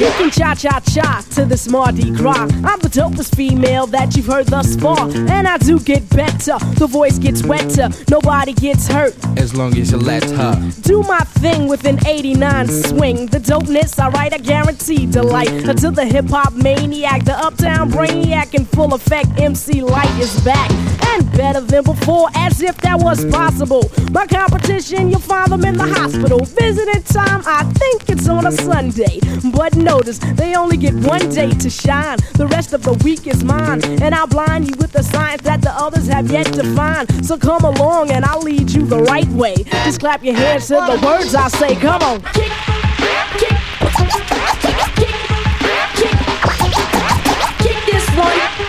You can cha cha cha to this Mardi Gras. I'm the dopest female that you've heard thus far. And I do get better. The voice gets wetter. Nobody gets hurt. As long as you let her. Do my thing with an 89 swing. The dopeness, I write, I guarantee delight. Until the hip hop maniac, the uptown brainiac in full effect, MC Lyte is back. And better than before, as if that was possible. My competition, you'll find them in the hospital. Visiting time, I think it's on a Sunday. But notice, they only get one day to shine. The rest of the week is mine. And I'll blind you with the science that the others have yet to find. So come along and I'll lead you the right way. Just clap your hands to the words I say. Come on. kick, kick, kick, kick, kick. Kick this one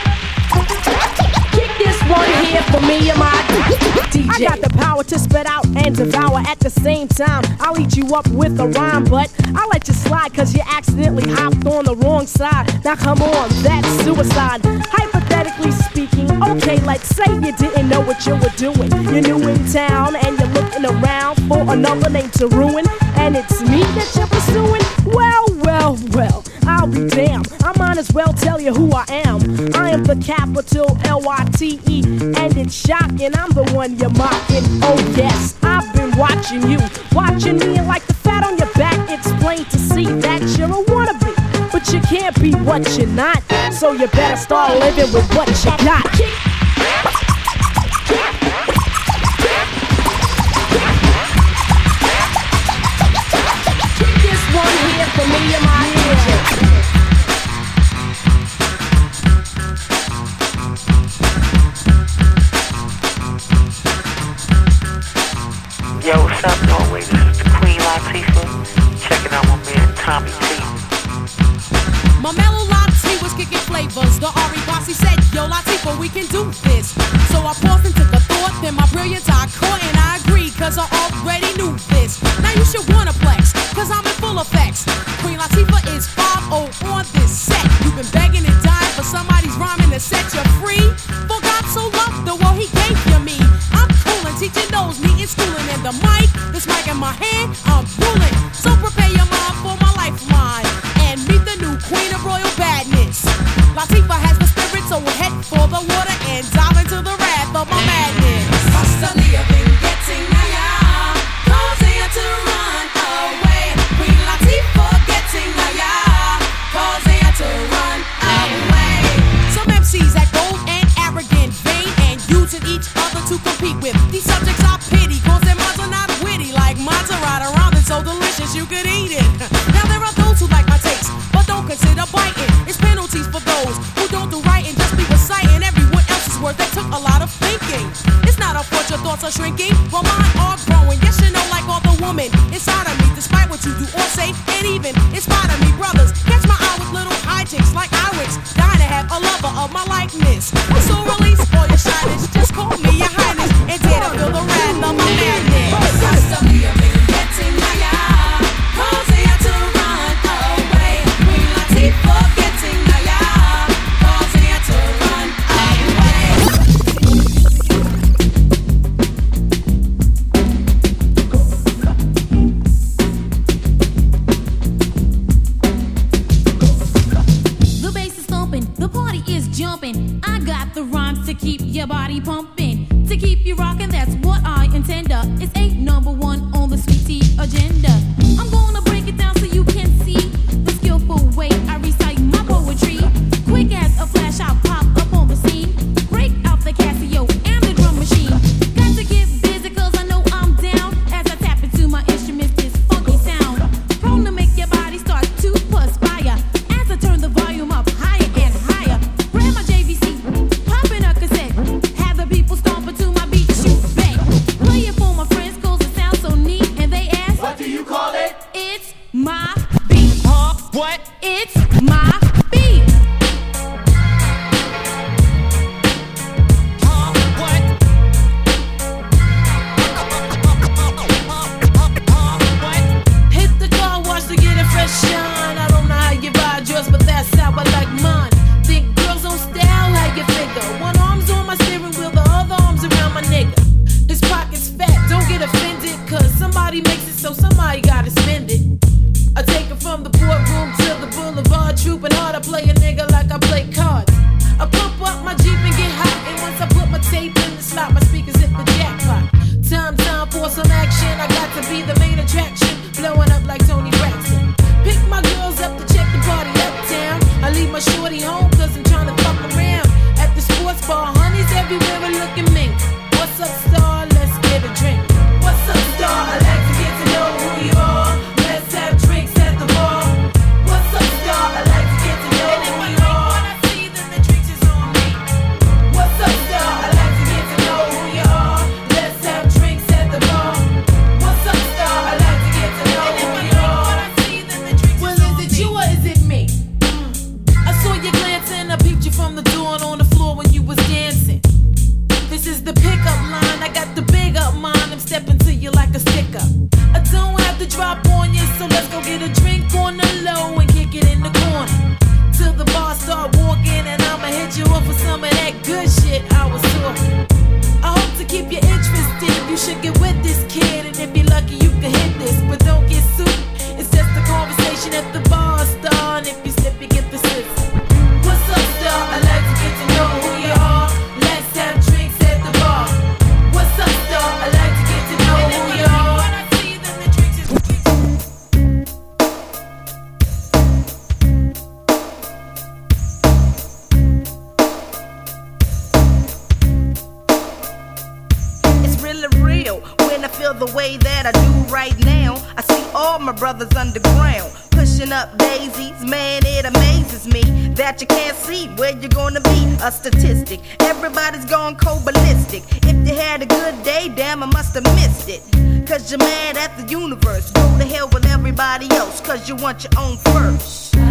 here for me and my DJ. I got the power to spit out and devour at the same time. I'll eat you up with a rhyme, but I'll let you slide cause you accidentally hopped on the wrong side. Now come on, that's suicide. Hypothetically speaking, okay, let's say you didn't know what you were doing. You're new in town and you're looking around for another name to ruin. And it's me that you're pursuing? Well, well, well, I'll be damned. I might as well tell you who I am. I am the capital L Y T E, and it's shocking. I'm the one you're mocking. Oh, yes, I've been watching you, watching me, and like the fat on your back, it's plain to see that you're a wannabe. But you can't be what you're not, so you better start living with what you got. Yo, what's up, Norway? This is the Queen Latifah. Checking out my man Tommy T. My mellow Lati was kicking flavors. The Ari Bossy said, Yo, Latifah, we can do this. So I paused and took a thought. Then my brilliance I caught and I agreed, cause I already knew this. Now you should wanna flex, cause I'm in full effects.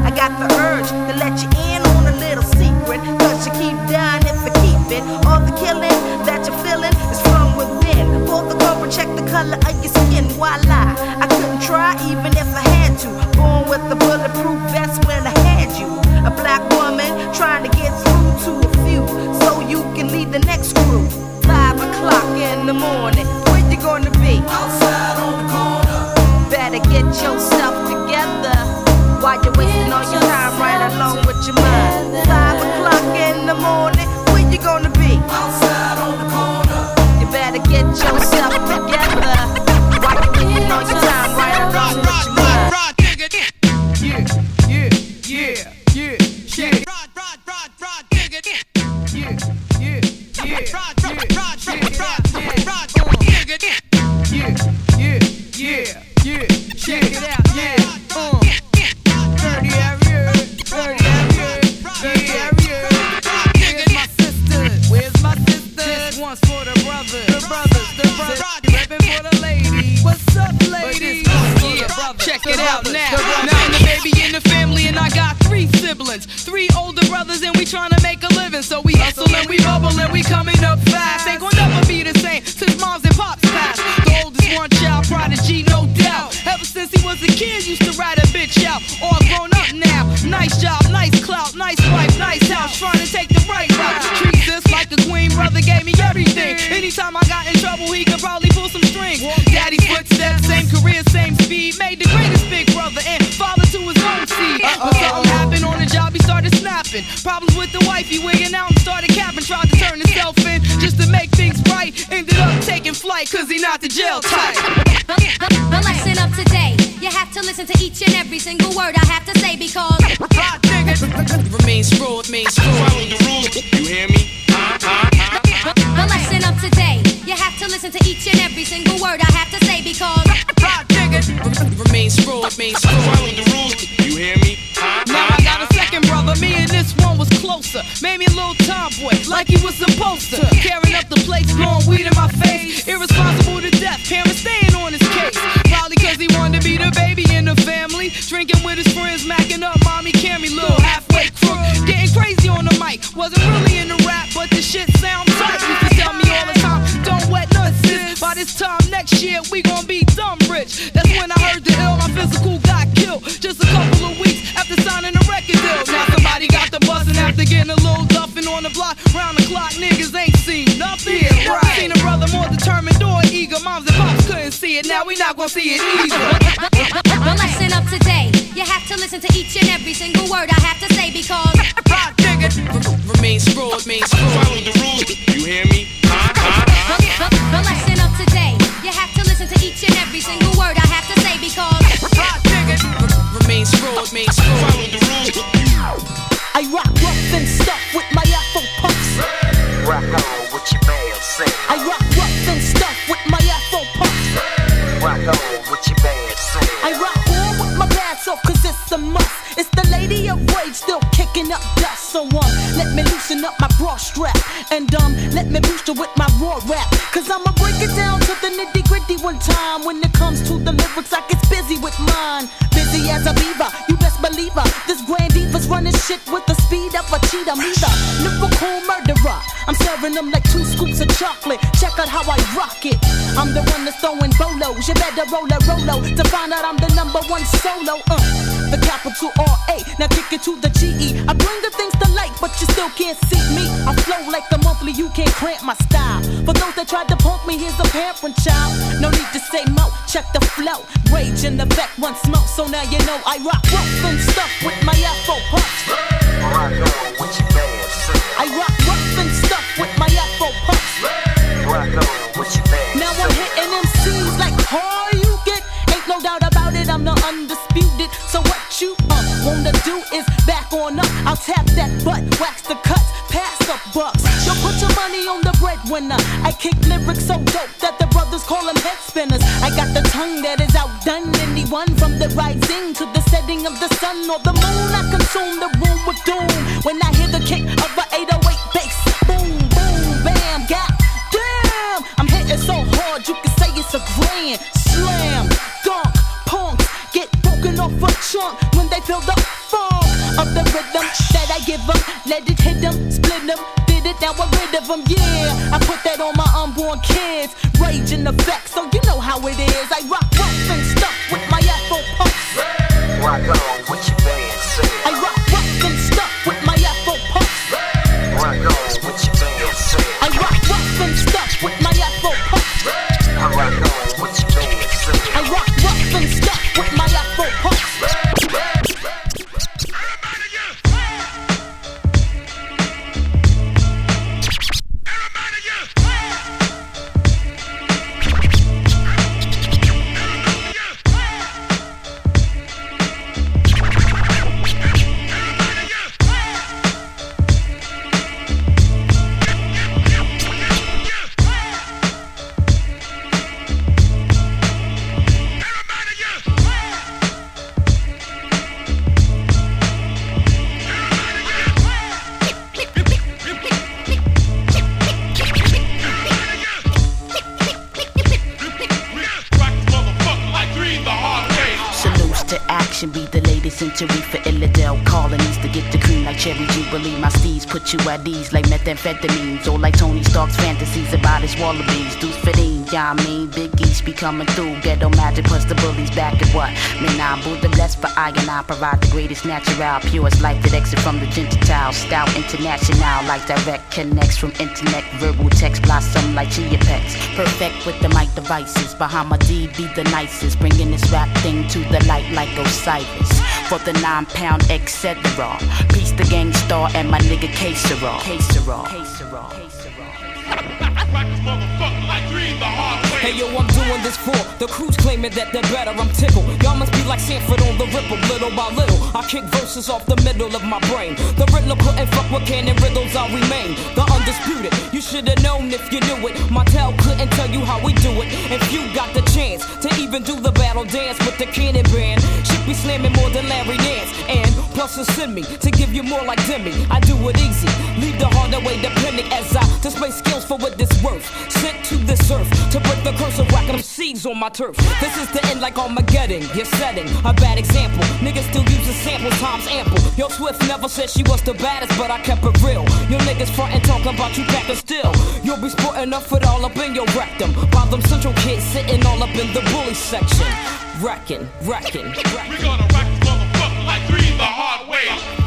I got the urge to let you in on a little secret. Cause you keep dying if you keep it. All the killing that you're feeling is from within. Pull the cover, check the color of your skin. Why lie? I couldn't try even if I had to. Born with a bulletproof vest when I had you. A black woman trying to get through to a few. So you can lead the next crew. Five o'clock in the morning. Where you gonna be? Outside on the corner. Better get yourself together. Why you wasting all your time right along with your mind? Five o'clock in the morning, where you gonna be? Outside on the corner. You better get your Irresponsible to death, parents staying on his case. Probably cause he wanted to be the baby in the family. Drinking with his friends, macking up mommy Cammy, little halfway crook. Getting crazy on the mic. Wasn't really in the rap, but the shit sound tight. Used to tell me all the time, don't wet nuts, sis. By this time next year, we gon' be dumb rich. That's when I heard the ill, my physical got killed. Just a couple of weeks after signing a record deal. Now somebody got the bustin' after getting a little duffin' on the block. Round the clock, niggas ain't seen nothing. Yeah, right. Eager. Moms and pops couldn't see it. Now we not gonna see it either. the lesson of today, you have to listen to each and every single word I have to say because Hot niggas. Remains fraud, remains fraud. Follow the rules. You hear me? the, the lesson of today, you have to listen to each and every single word I have to say because Hot niggas. Remains fraud, remains fraud. Follow the rules. I rock rough and stuff with my Afro puffs. Rock on with your man, say. I rock cause it's a must. It's the lady of rage still kicking up dust. So um, let me loosen up my bra strap. And um, let me boost her with my raw rap. Cause I'ma break it down to the nitty gritty one time. When it comes to the lyrics, I get busy with mine. Busy as a beaver, you best believe her. Diva's running shit with the speed of a cheetah. Me the lyrical murderer. I'm serving them like two scoops of chocolate. Check out how I rock it. I'm the one that's throwing bolos. You better roll a rolo to find out I'm the number one solo. Uh, the capital R A. Now kick it to the G E. I bring the things but you still can't see me. I flow like the monthly. You can't cramp my style. For those that tried to punk me, here's a parent child. No need to say mo. Check the flow. Rage in the back, one smoke. So now you know I rock rough and stuff with my Afro puffs. Rock on with your say. I rock rough and stuff with my Afro puffs. Rock on with your man, Now I'm hitting MCs like how you get. Ain't no doubt about it, I'm the undisputed. So what you uh, wanna do is back on up. I'll tap that butt, wax the cuts, pass the bucks. Yo, put your money on the breadwinner. I kick lyrics so dope that the brothers call them head spinners. I got the tongue that is outdone anyone from the rising to the setting of the sun or the moon. I consume the room with doom when I hear the kick of a 808 bass. Boom, boom, bam, god damn. I'm hitting so hard you can say it's a grand slam. Dunk, punks get broken off a chunk when they feel the Let it hit them, split them. Did it, now I'm rid of them, yeah. I put that on my unborn kids. Rage in effect, so you know how it is. I rock rough and stuff with my Afro puffs. Rock on put you ease like methamphetamines, or like Tony Stark's fantasies about his wallabies. Deuce fitting, yeah, I mean, Big East be coming through. Ghetto magic plus the bullies back at what? Man, I'm Buddha blessed for I and I provide the greatest natural, purest life that exit from the gentile style. International, like direct connects from internet, verbal text blossom like chia. Perfect with the mic devices. Bahamadia be the nicest, bringing this rap thing to the light like Osiris. For the nine pound etc. Peace the Gang Starr and my nigga you the hard. Hey yo, I'm doing this for the crews claiming that they're better. I'm tickled. Y'all must be like Sanford on the ripple, little by little. I kick verses off the middle of my brain. The Riddler couldn't fuck with cannon riddles. I remain the undisputed. You should have known if you knew it. Martel couldn't tell you how we do it. If you got the chance to even do the battle dance with the cannon band, slamming more than Larry Nance. And to send me to give you more like Demi. I do it easy, leave the harder way depending as I display skills for what this worth. Sent to this earth to break the curse of whacking them seeds on my turf. This is the end like Armageddon. You're setting a bad example. Niggas still using sample times ample. Yo, Swift never said she was the baddest, but I kept it real. Yo, niggas frontin' talking about you packing still. You'll be sporting up it all up in your rectum. While them central kids sitting all up in the bully section. Wrecking, wrecking, wrecking. We gonna wreck the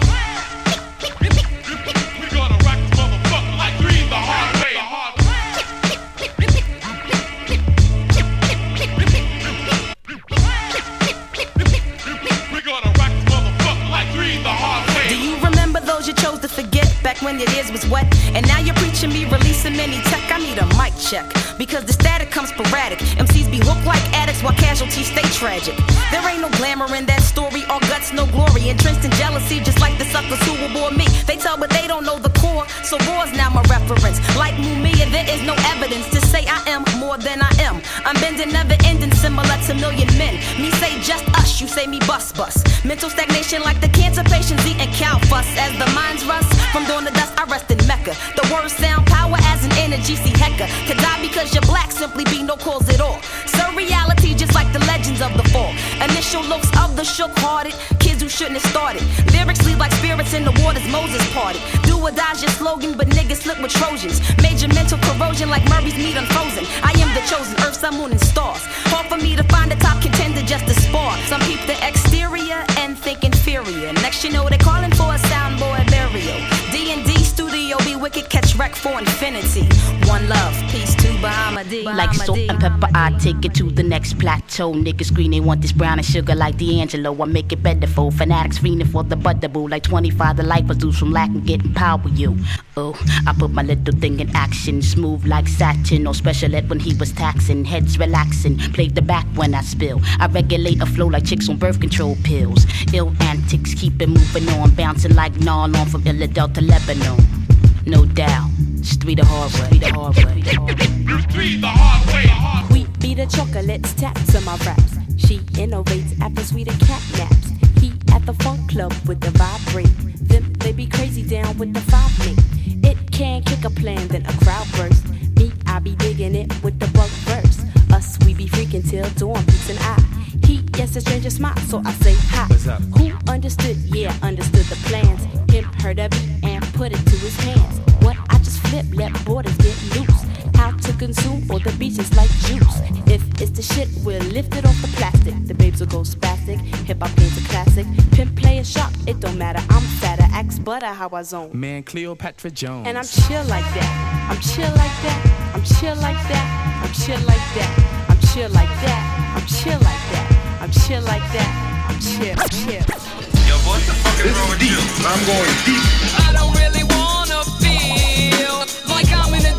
when it is was wet? And now you're preaching me releasing many tech. I need a mic check because the static comes sporadic. MCs be hooked like addicts while casualties stay tragic. There ain't no glamour in that story, all guts, no glory. Entrenched in jealousy, just like the suckers who will bore me. They tell, but they don't know the core. So war's now my reference. Like Mumia, there is no evidence to say I am more than I am. I'm bending, never ending, similar to million men. Me say just us, you say me bust bust. Mental stagnation like the cancer patients eating cow fuss. As the minds rust from dawn to dust, I rest in Mecca. The words sound power as an energy, see Hecka. To die because you're black simply be no cause at all. Surreality, just like the legends of the fall. Initial looks of the shook hearted, kids who shouldn't have started. Lyrics leave like spirits in the waters Moses parted. Do or die's your slogan, but niggas slip with Trojans. Major mental corrosion like Murray's meat unfrozen. I am the chosen, earth, sun, moon, and stars. Hard for me to find a top contender just to spar. Some peep the exterior and think inferior. Next you know what they're calling wicked, catch wreck for infinity. One love, peace to Bahamadia. Like salt and pepper, I take it to the next plateau. Niggas scream they want this brown and sugar like D'Angelo. I make it better for fanatics fiending for the butter boo. Like 25 the lifers do from lack and getting power you. Oh, I put my little thing in action. Smooth like satin or special ed when he was taxing. Heads relaxing, played the back when I spill. I regulate a flow like chicks on birth control pills. Ill antics, keep it moving on. Bouncing like Narlon from Philadelphia to Lebanon. No doubt, it's three the hard way. The hard way. Three the hard way. Wheat be the chocolates tapped to my raps. She innovates after sweeter cat naps. He at the funk club with the vibrate. Them they be crazy down with the five me. It can kick a plan, then a crowd burst. Me, I be digging it with the bug verse. Us, we be freaking till dawn, peace and I. He, yes, a stranger smile, so I say hi. Who understood? Yeah, understood the plans. Him heard of it and put it to his hands. What I just flip, let borders get loose. How to consume all the beaches like juice. If it's the shit, we'll lift it off the plastic. The babes will go spastic. Hip hop game's a classic. Pimp play a sharp, it don't matter. I'm fatter, axe butter how I zone. Man, Cleopatra Jones. And I'm chill like that. I'm chill like that. I'm chill like that. I'm chill like that. I'm chill like that. I'm chill like that. I'm chill like that. I'm chill, chill. Yo, what the fuck is wrong with you? I'm going deep. I don't really wanna feel like I'm in a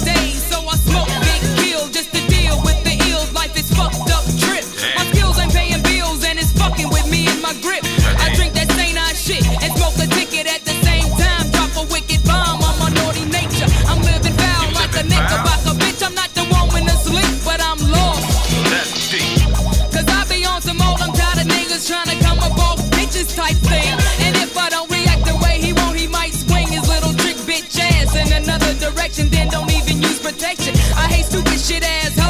direction, then don't even use protection. I hate stupid shit ass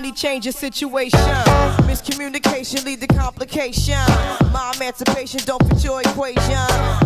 Money changes situation. Miscommunication lead to complication. My emancipation don't fit your equation.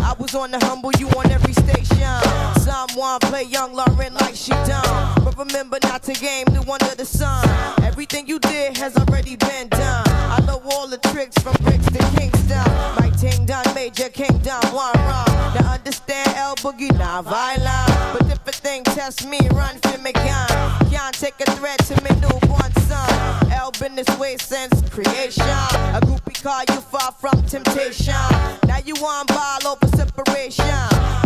I was on the humble, you on every station. Someone play young Lauryn like she done. But remember not to game the under the sun. Everything you did has already been done. I know all the tricks from bricks to Kingston. My ting done, major kingdom, one wrong. Now understand El Boogie, not violent. But thing test me, run for me gun. Can't take a threat to me newborn son. L been this way since creation. A groupie call you far from temptation. Now you want ball over separation.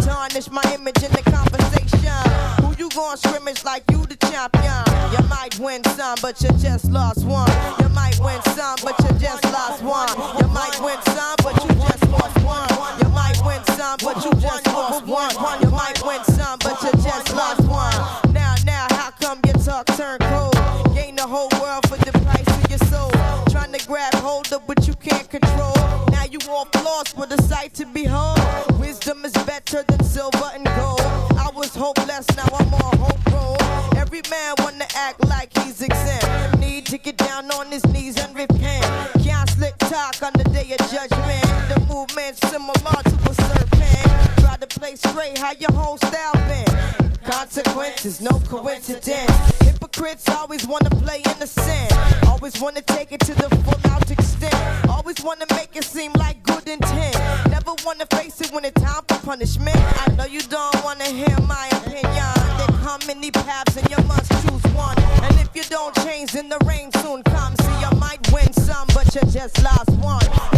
Tarnish my image in the conversation. Who you gon' scrimmage like you the champion? You might win some, but you just lost one. You might win some, but you just lost one. You might win some, but you just lost one. You might win some, but you just lost one. You might win control. Now you off lost with a sight to behold. Wisdom is better than silver and gold. I was hopeless, now I'm on hope roll. Every man wanna act like he's exempt. Need to get down on his knees and repent. Can't slick talk on the day of judgment. The movement's similar to a serpent. Try to play straight, how your whole style Consequences, no coincidence. Hypocrites always wanna play innocent. Always wanna take it to the full out extent. Always wanna make it seem like good intent. Never wanna face it when it's time for punishment. I know you don't wanna hear my opinion. There come many paths and you must choose one. And if you don't change, then the rain soon comes. See, you might win some, but you just lost one.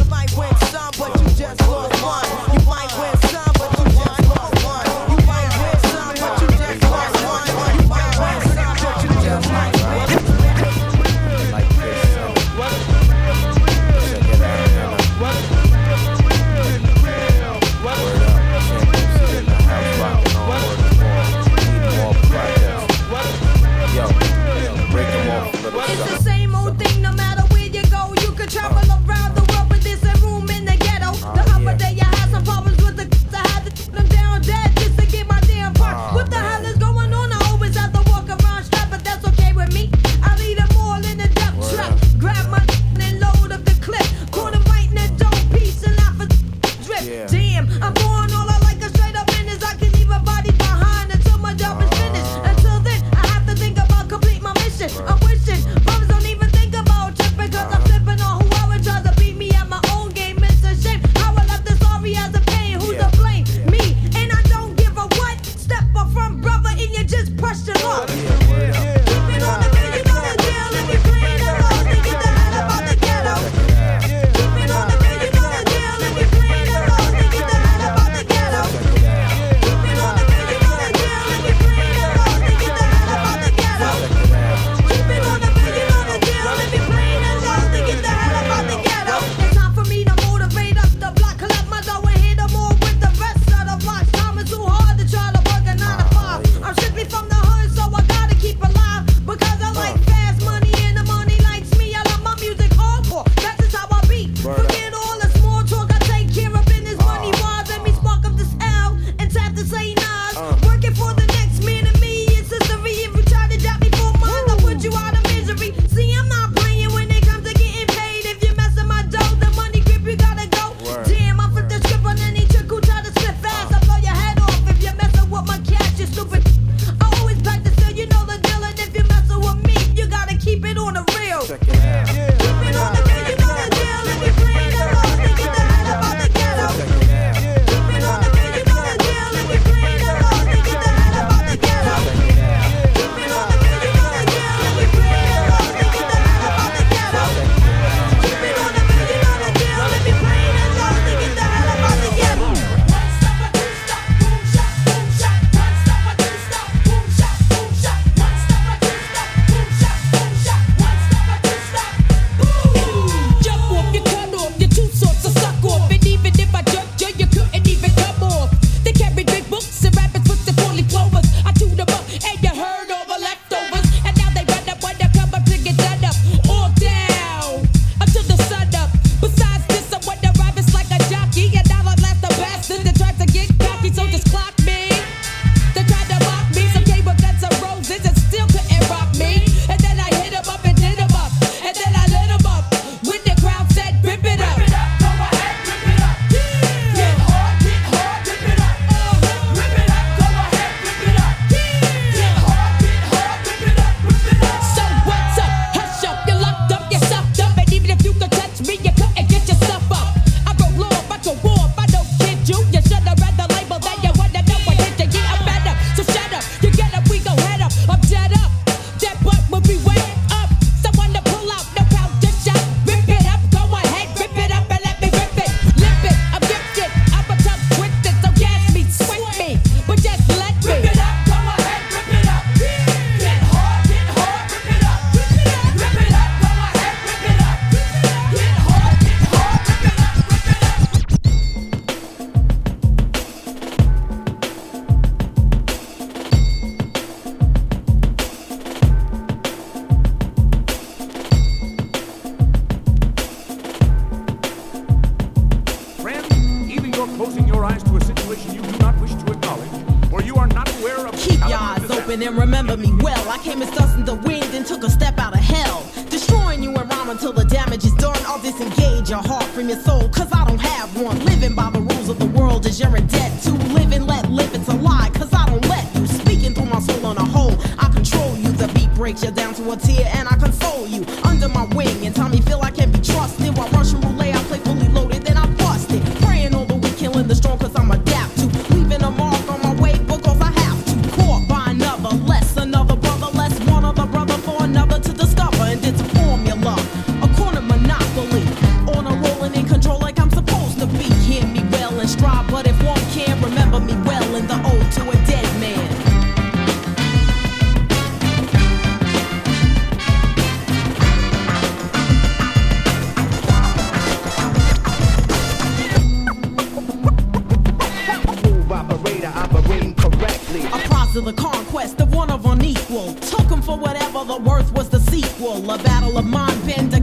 a battle of mind bender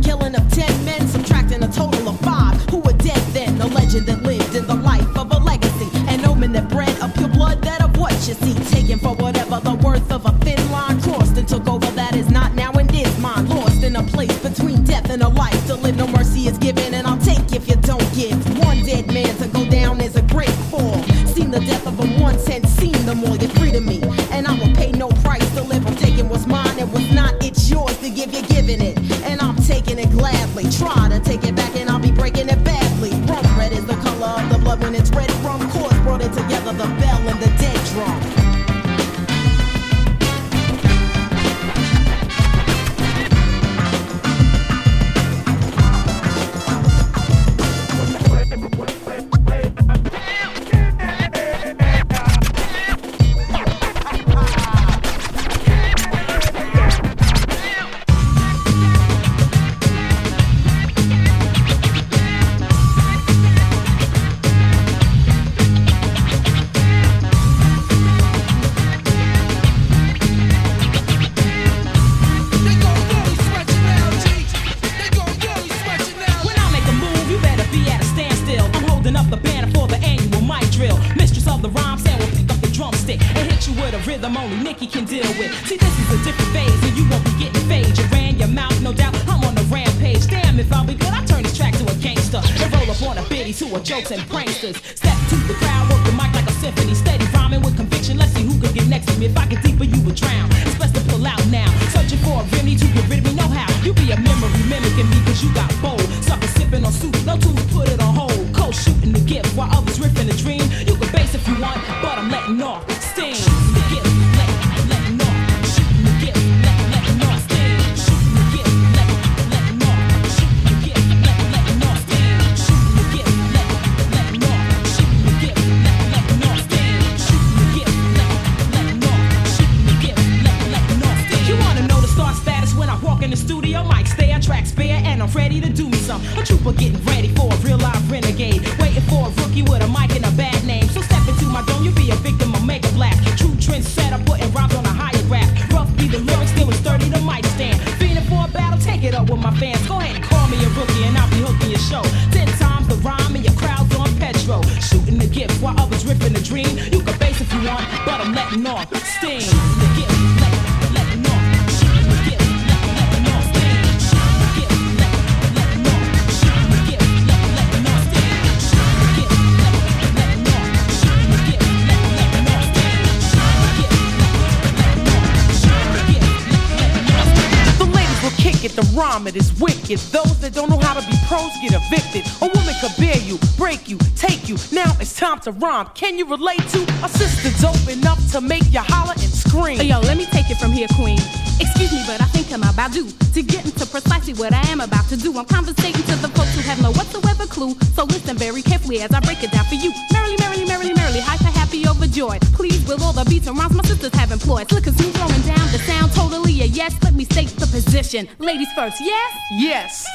naked. Those that don't know how to be pros get evicted. A woman could bear you, break you, take you. Now it's time to rhyme. Can you relate to a sister's open up to make you holler and scream? Hey, yo, let me take it from here, queen. Excuse me, but I think I'm about due to get precisely what I am about to do. I'm conversating to the folks who have no whatsoever clue. So listen very carefully as I break it down for you. Merrily, merrily, merrily, merrily, hyper happy overjoyed. Please, will all the beats and rhymes my sisters have employed. Slick as throwing down the sound totally a yes. Let me state the position. Ladies first, yes? Yes.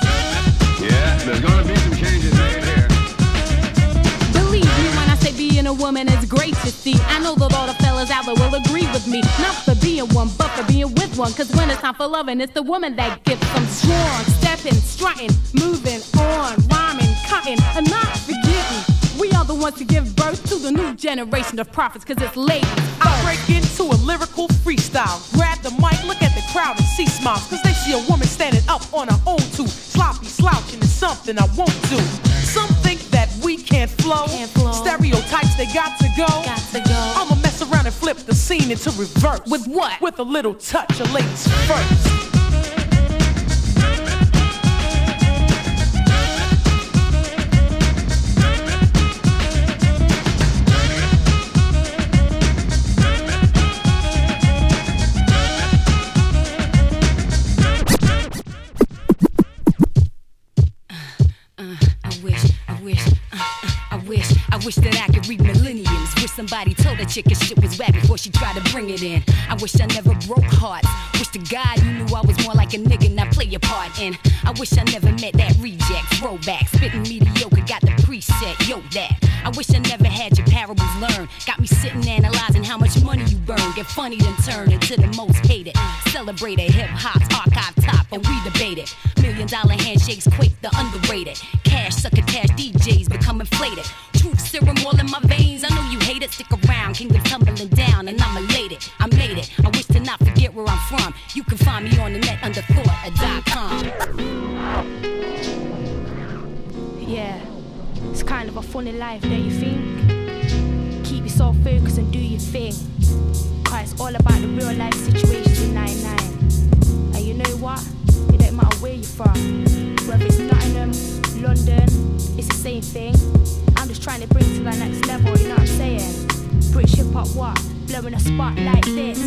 Yeah, there's gonna be some changes made there? it being a woman is great to see. I know that all the fellas out there will agree with me. Not for being one, but for being with one. Cause when it's time for loving, it's the woman that gets them strong. Stepping, strutting, moving on, rhyming, cutting, and not forgetting. We are the ones to give birth to the new generation of prophets, cause it's late. I break into a lyrical freestyle. Grab the mic, look at the crowd and see smiles, cause they see a woman standing up on her own two. Sloppy slouching is something I won't do. Some think that we can't flow. Stereotypes, they got to go. I'ma mess around and flip the scene into reverse. With what? With a little touch of ladies first. Wish, that I could read millenniums. Wish somebody told that chick shit was whack before she tried to bring it in. I wish I never broke hearts. Wish to God you knew I was more like a nigga, not play a part in. I wish I never met that reject, throwback, spitting mediocre, got the preset, yo that. I wish I never had your parables learned. Got me sitting analyzing how much money you burn. Get funny then turn into the most hated. Celebrated hip hop's archive top, and we debate it. Million dollar handshakes quake the underrated. Cash sucker cash DJs become inflated. Truth serum all in my veins. I know you hate it. Stick around, kingdom tumbling down, and I'm elated. I made it. I wish to not forget where I'm from. You can find me on the net under thought.com. Yeah, it's kind of a funny life, don't you think? Keep yourself focused and do your thing. Cause it's all about the real life situations in 99. And you know what? It don't matter where you're from. Whether it's Nottingham, London, it's the same thing. Trying to bring to the next level, you know what I'm saying? British hip hop, what? Blowing a spot like this.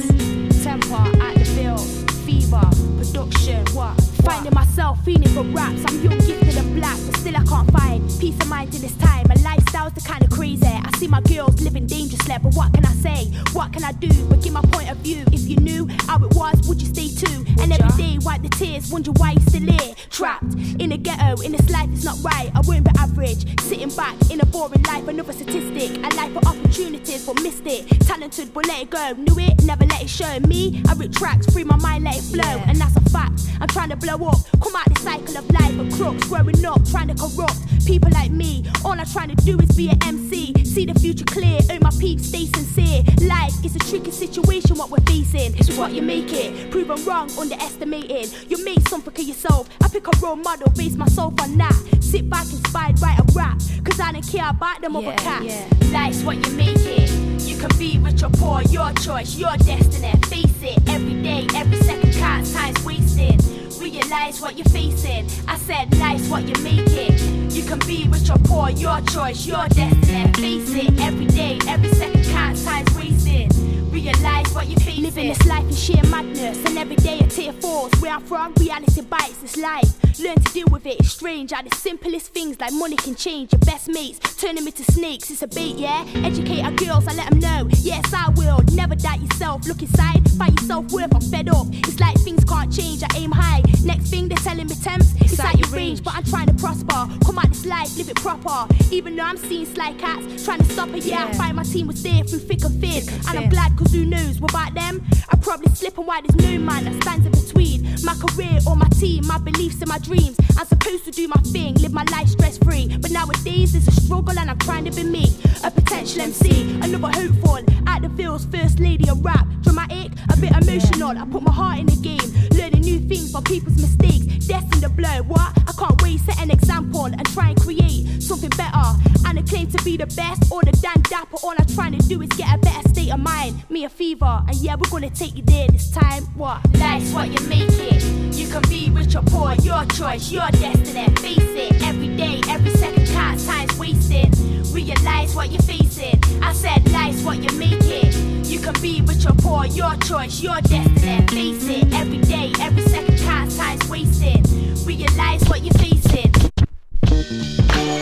Temper at the bill, fever, production, what? Finding myself feeling for raps. I'm young, and black, but still I can't find peace of mind in this time. My lifestyle's the kind of crazy. I see my girls living dangerously, but what can I say? What can I do? But give my point of view. If you knew how it was, would you stay too? And every day wipe the tears, wonder why you still here. Trapped in a ghetto, in this life, it's not right. I won't be average. Sitting back in a boring life, another statistic. A life of opportunities, but missed it. Talented, but let it go. Knew it, never let it show. Me, I rip tracks, free my mind, let it flow. And that's a fact. I'm trying to blow up. Come out the cycle of life of crooks. Growing up, trying to corrupt people like me. All I'm trying to do is be an MC. See the future clear. Oh, my peeps, stay sincere. Life is a tricky situation, what we're facing. It's what you make it. Proven wrong, underestimated. You make something of yourself. I pick a role model, base myself on that. Sit back, inspired, write a rap. Cause I don't care about them other cats. Yeah. Life's what you make it. You can be rich or poor, your choice, your destiny. Face it, every day, every second counts, time's wasted. Realize what you're facing. I said, life's what you make it. You can be rich or poor, your choice, your destiny. Face it, every day, every second counts, time's wasted. Realize what you facing. Living this life in sheer madness, and every day a tear falls. Where I'm from, reality bites this life. Learn to deal with it. It's strange how the simplest things like money can change your best mates, turn them into snakes. It's a bait, yeah. Educate our girls, I let them know. Yes, I will. Never doubt yourself. Look inside, find yourself worth. I'm fed up. It's like things can't change. I aim high. Next thing they're telling me temps. It's out your range, but I'm trying to prosper. Come out this life, live it proper. Even though I'm seeing sly cats trying to stop it, yeah. I find my team was there through thick and thin, and I'm glad 'cause who knows without them? I probably slip and why there's no man that stands in between my career or my team, my beliefs and my dreams. I'm supposed to do my thing, live my life stress free. But nowadays it's a struggle and I'm trying to be me, a potential MC, another hopeful. At the fields, first lady of rap, dramatic, a bit emotional. I put my heart in the game, learning new things from people's mistakes. Destined to blow, what? I can't wait, set an example and try and create something better. And I claim to be the best or the damn dapper. All I'm trying to do is get a better state of mind. Me a fever, and yeah, we're gonna take you there this time. What? Life's what you make it. You can be rich or poor, your choice, your destiny. Face it, every day, every second counts, time's wasted. Realize what you're facing. I said, life's what you make it. You can be rich or poor, your choice, your destiny. Face it, every day, every second time's wasted. Realize what you're facing.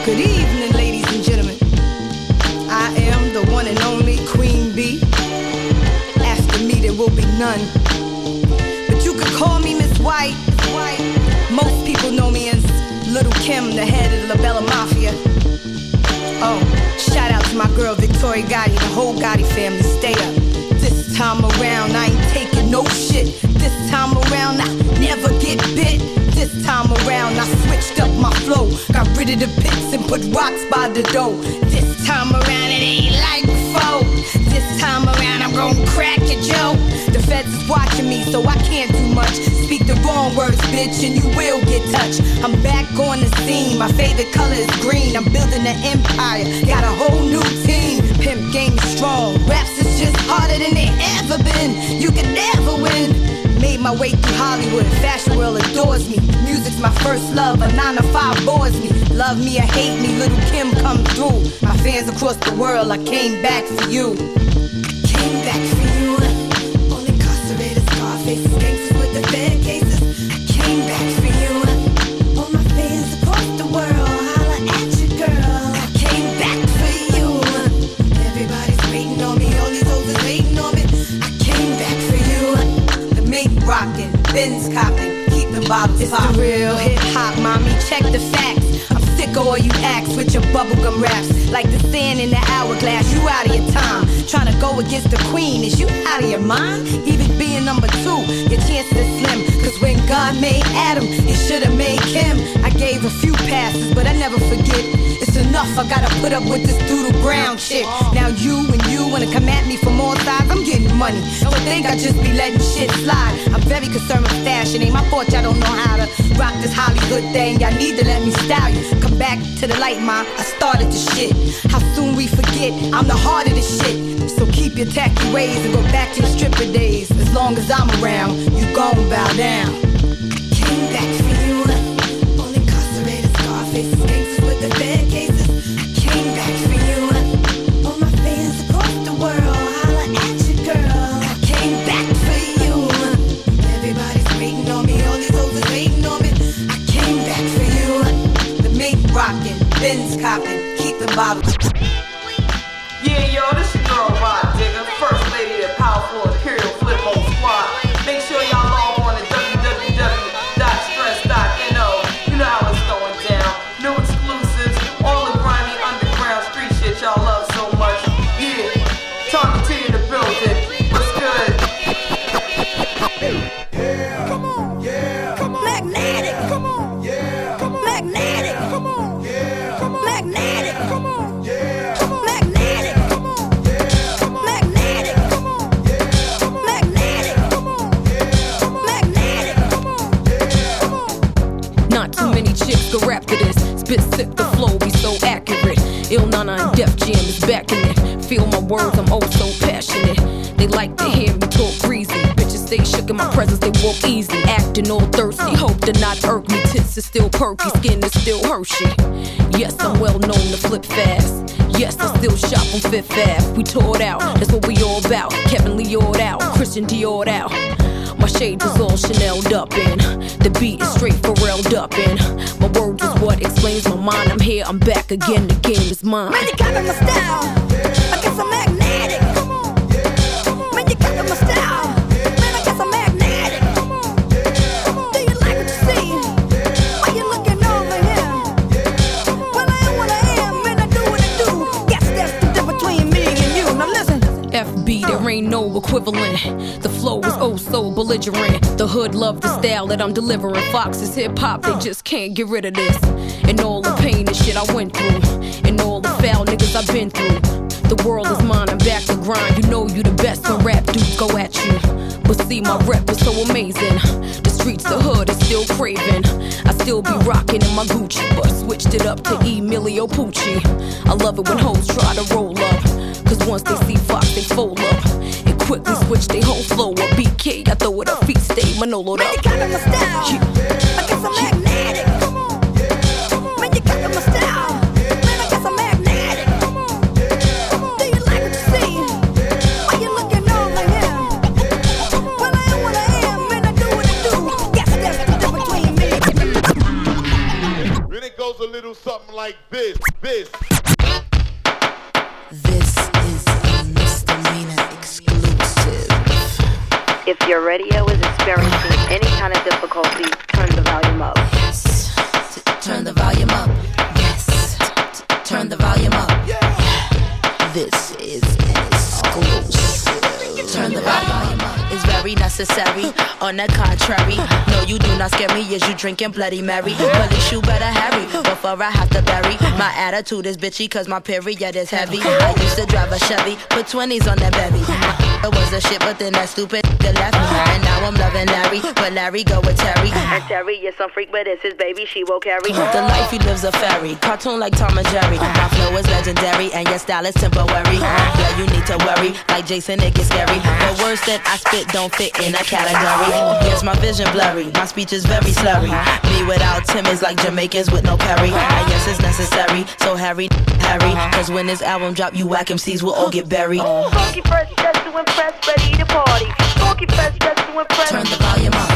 Good evening, ladies and gentlemen. I am the one and only Queen Bee. After me, there will be none. But you can call me Miss White. Most people know me as Little Kim, the head of the La Bella Mafia. Oh, shout out to my girl Victoria Gotti, the whole Gotti family. Stay up. This time around, I ain't taking no shit. This time around, I never get bit. This time around, I switched up my flow. Got rid of the pits and put rocks by the door. This time around it ain't like before. This time around I'm gonna crack your joke. The feds is watching me, so I can't do much. Speak the wrong words, bitch, and you will get touched. I'm back on the scene. My favorite color is green. I'm building an empire. Got a whole new team. Pimp game strong. Raps is just harder than they ever been. You can never win. Made my way through Hollywood, fashion world adores me. Music's my first love, a nine to five bores me. Love me or hate me, little Kim come through. My fans across the world, I came back for you. Came back for you. All incarcerated Scarfaces, It's the real hip hop, mommy. Check the facts. I'm sick of all you acts with your bubblegum raps. Like the sand in the hourglass, you out of your time. Trying to go against the queen, is you out of your mind? Even being number two, your chances are slim. Cause when God made Adam, he should've made Kim. I gave a few passes, but I never forget. It's enough, I gotta put up with this doodle brown shit. Now you and you wanna come at me from all sides, I'm getting money. Don't think I just be letting shit slide. I'm very concerned with fashion, ain't my fault y'all don't know how to rock this Hollywood thing. Y'all need to let me style you. Come back to the light, ma. I started the shit. How soon we forget, I'm the heart of the shit. So keep your tacky ways and go back to your stripper days. As long as I'm around, you gon' bow down. Came back for you. All incarcerated Scarfaces, gangsters with the bad cases. Came back for you. All my fans across the world, holla at you, girl. I came back for you. Everybody's waiting on me, all these hoes waiting on me. I came back for you. The mink rockin', Benz copping, keep the bottles. Def is it. Feel my words, I'm oh so passionate. They like to hear me talk greasy. Bitches stay shook in my presence, they walk easy. Acting all thirsty, hope to not irk me. Tits is still perky, skin is still Hershey. Yes, I'm well known to flip fast. Yes, I still shop on Fifth Ave. We tore it out, that's what we all about. Kevin Leo'd out, Christian Dior'd out. My shades is all Chanel'd up in. The beat is straight Pharrell'd up in. My words is what explains my mind. I'm here, I'm back again. The game is mine. Man, you got my style. I guess I'm magnetic. Come on, man, you got my style. Man, I guess I'm magnetic. Come on, do you like what you see? Why you looking over here? Well, I am what I am, and I do what I do. Guess that's the difference between me and you. Now listen. FB, there ain't no equivalent. The flow is oh so belligerent. The hood love the style that I'm delivering. Fox is hip hop, they just can't get rid of this. And all the pain and shit I went through. And all the foul niggas I've been through. The world is mine, I'm back to grind. You know you the best when rap dudes go at you. But see, my rep is so amazing. The streets, the hood is still craving. I still be rocking in my Gucci, but switched it up to Emilio Pucci. I love it when hoes try to roll up. Cause once they see Fox, they fold up. And quickly switch their whole flow up. BK, I throw it up, feet stay Manolo up. Man, you got my style. I guess I'm magnetic. Come on, man, you got my style. Man, I guess I'm magnetic. Come on, do you like what you see? Why you looking over here? Well, I am what I am, and I do what I do. Guess that's the difference between me. Then it goes a little something like this, this. If your radio is experiencing any kind of difficulty, turn the volume up. Yes. Turn the volume up. Yes. Turn the volume up. This is an exclusive. Turn the volume up. It's very necessary. On the contrary, no, you do not scare me. as you drinking Bloody Mary? Police you better hurry before I have to bury. My attitude is bitchy cause my period is heavy. I used to drive a Chevy, put 20s on that bevy. Was a shit, but then that stupid nigga left me. And now I'm loving Larry, but Larry go with Terry. And Terry is some freak, but it's his baby, she won't carry. The life he lives a fairy, cartoon like Tom and Jerry. My flow is legendary, and your style is temporary. Yeah, you need to worry, like Jason, it gets scary. The words that I spit don't fit in a category. Yes, my vision blurry, my speech is very slurry. Me without Tim is like Jamaicans with no curry. And yes, it's necessary, so Harry, Harry. Cause when this album drop, you whack MCs will all get buried. Funky fresh, just to impress, ready to party. Funky fresh, just to impress. Turn the volume up.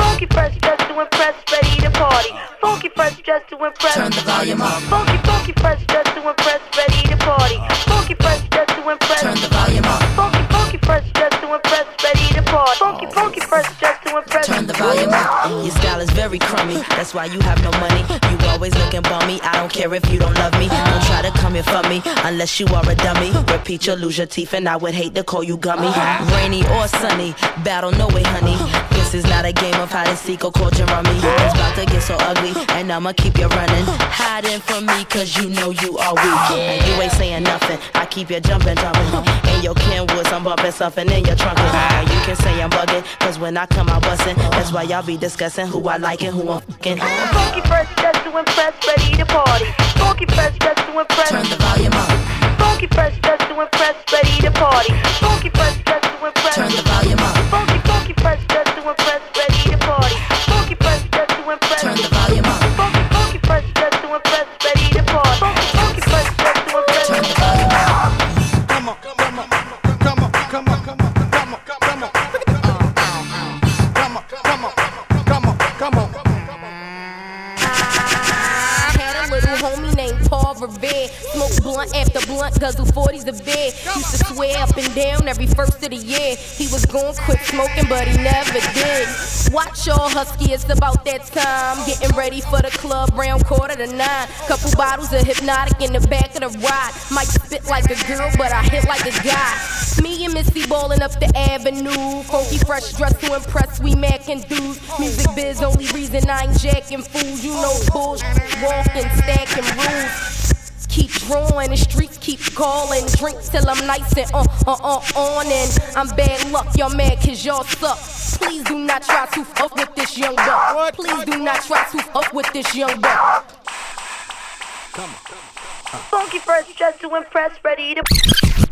Funky fresh, just to impress, ready to party. Funky fresh, just to impress. Turn the volume up. Funky, funky fresh, just to impress, ready to party. Funky fresh, just to impress. Turn the volume up. Funky, funky fresh, just to impress, ready to party. Funky, funky fresh, just to impress. Turn the volume up. Your style is very crummy. That's why you have no money. You always looking bummy. I don't care if you don't love me. Don't try to come here for me unless you are a dummy. Repeat, you'll lose your teeth, and I would hate to call you gummy. Rainy or sunny, battle no way, honey. This is not a game of hide and seek or cold rummy. It's about to get so ugly, and I'ma keep you running. Hiding from me, cause you know you are weak. And you ain't saying nothing. I keep you jumping, jumping. In your Kenwoods, I'm bumping something in your trunk. And you can say I'm bugging, cause when I come out bustin', that's why y'all be discussing who I like and who I'm fucking. Funky fresh, just to impress, ready to party. Funky fresh, just to impress. Turn the volume up. Funky fresh, just to impress, ready to party. Funky fresh, just to impress. Turn the volume up. Funky, funky fresh, just to impress, ready to party. Funky fresh, just to impress. Turn the volume up. Funky, funky fresh, just to impress, ready blunt guzzle 40s a bed. Used to swear up and down every first of the year. He was going quit smoking, but he never did. Watch y'all husky, it's about that time. Getting ready for the club, round quarter to nine. Couple bottles of Hpnotiq in the back of the ride. Might spit like a girl, but I hit like a guy. Me and Missy ballin' up the avenue. Funky fresh dress to impress, we mackin' dudes. Music biz, only reason I ain't jacking fools. You know bullshit, walking, stacking rules. Keep drawing, the streets keep calling. Drink till I'm nice and uh, uh, uh, on. And I'm bad luck, y'all mad cause y'all suck. Please do not try to fuck with this young buck. Please do not try to fuck with this young buck. Come on. Funky fresh, just to impress, ready to.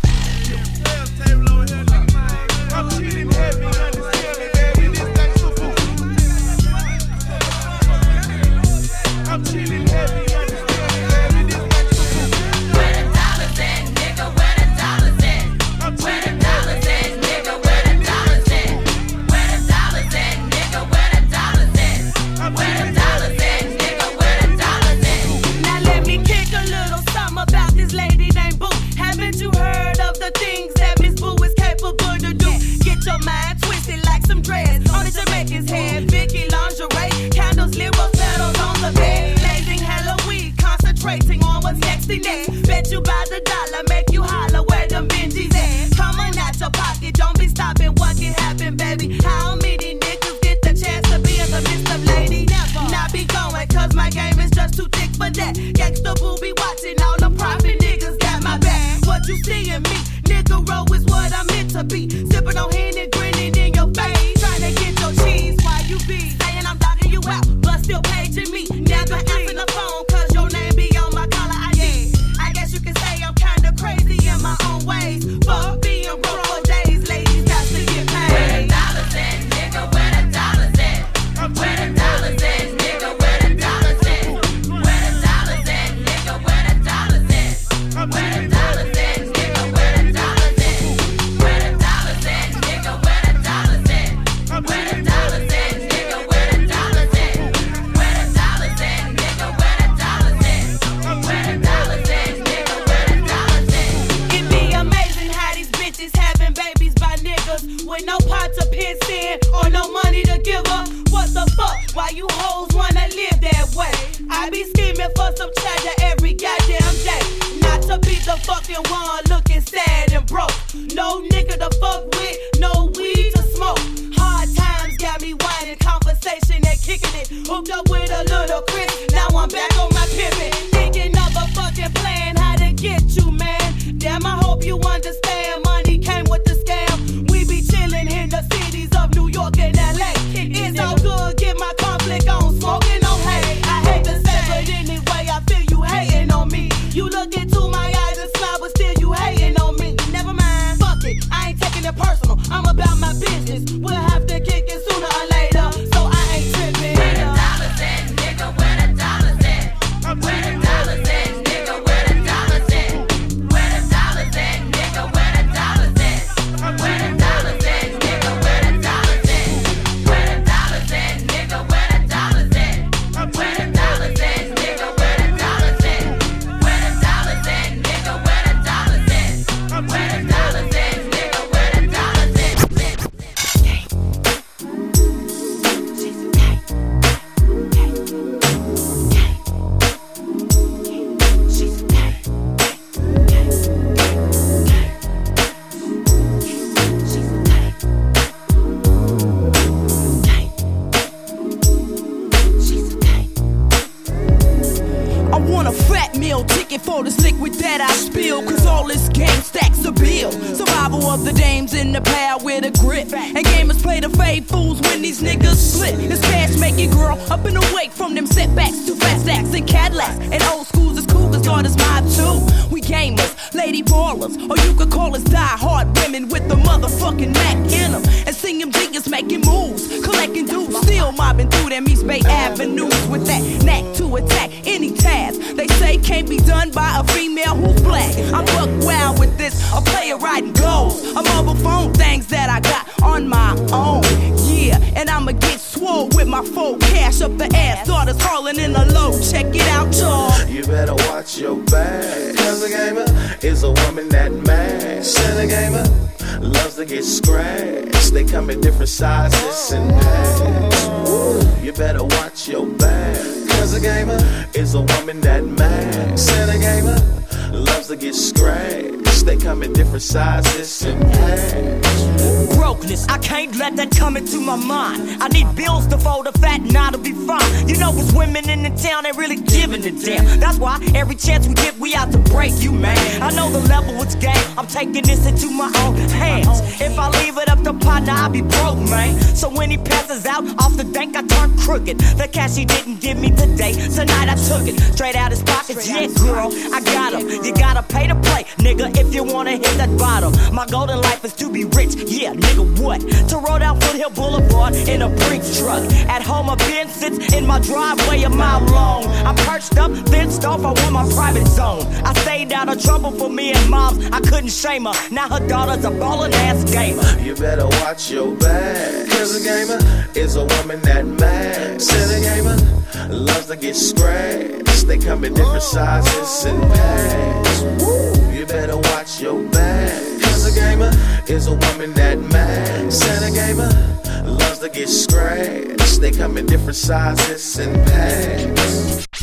I'll be broke, man. So when he passes out off the bank, I turn crooked. The cash he didn't give me today, tonight I took it straight out his pockets. Yeah, girl, I got him. You gotta pay to play, nigga, if you wanna hit that bottom. My golden life is to be rich, yeah, nigga, what? To roll down Foothill Boulevard in a Brinks truck. At home, a Benz sits in my driveway a mile long. I'm perched up, fenced off, I want my private zone. I stayed out of trouble for me and moms, I couldn't shame her. Now her daughter's a ballin' ass gamer. You better watch your back. Cause a gamer is a woman that mad. Said a gamer loves to get scratched. They come in different sizes and packs. Woo. You better watch your back. Cause a gamer is a woman that mad. Said a gamer loves to get scratched. They come in different sizes and packs.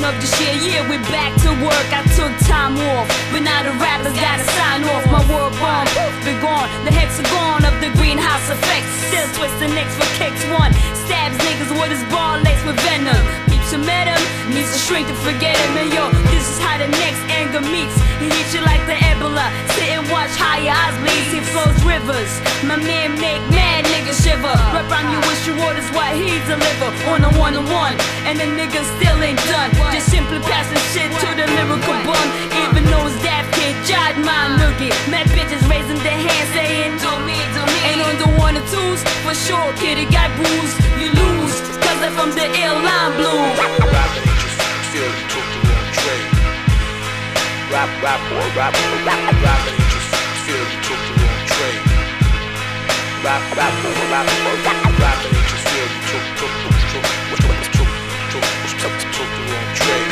The of this year, yeah, we're back to work. I took time off, but now the rappers gotta sign off. My world bomb, poof, be gone. The hexagon of the greenhouse effect. Still twisting necks for kicks one. Stabs niggas with his ball laced with venom. Who met him, needs to shrink to forget him. And yo, this is how the next anger meets. He hits you like the Ebola. Sit and watch how your eyes bleed. He flows rivers. My man make mad niggas shiver. Rap on you wish you orders what he deliver on a one on one. And the niggas still ain't done. Just simply passing shit to the lyrical bum. Even though his dad can't my noogie. Mad bitches raising their hands saying, don't me, don't me. Ain't on the one or twos. For sure, kid, it got bruised. You lose. Cause they're from the ill line blue. Rapping ain't just feel you took the wrong trade. Rap, rap, rap, rap, ain't just feel you took the wrong trade. Rap, rap, rap, rap, feel took, took the wrong trade.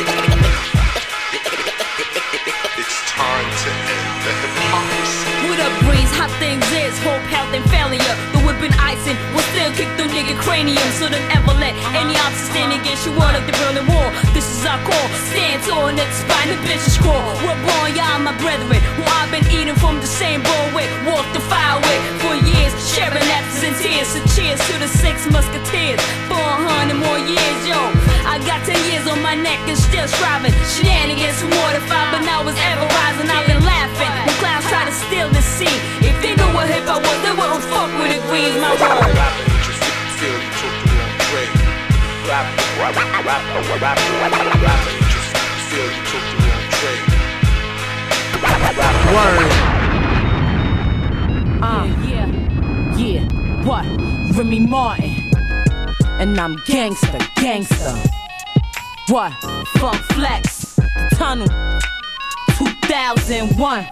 It's time to end the hypocrisy. What up, brains? How things is, hope, health, and failure. The whipping icing still kick the nigga cranium. So don't ever let any obstacle stand against you were like the real war. This is our call. Stand tall, next spine, the bitches crawl. We're born, y'all my brethren. Who I've been eating from the same bowl with. Walk the fire with for years. Sharing laughs and tears. So cheers to the six musketeers. 400 more years, yo. I got 10 years on my neck and still striving. Shenanigans from mortified, but now it's ever rising. I've been laughing when clowns try to steal the scene. If they knew what hip I was, they wouldn't fuck with it, Queens, my word. Feel you took the wrong train. Rap, rap, rap, rap, rap, rap, rap, feel you took the wrong train. Word. Uh, yeah, yeah, what? Remy Martin. And I'm gangster, gangster. What? Funk Flex, Tunnel, 2001.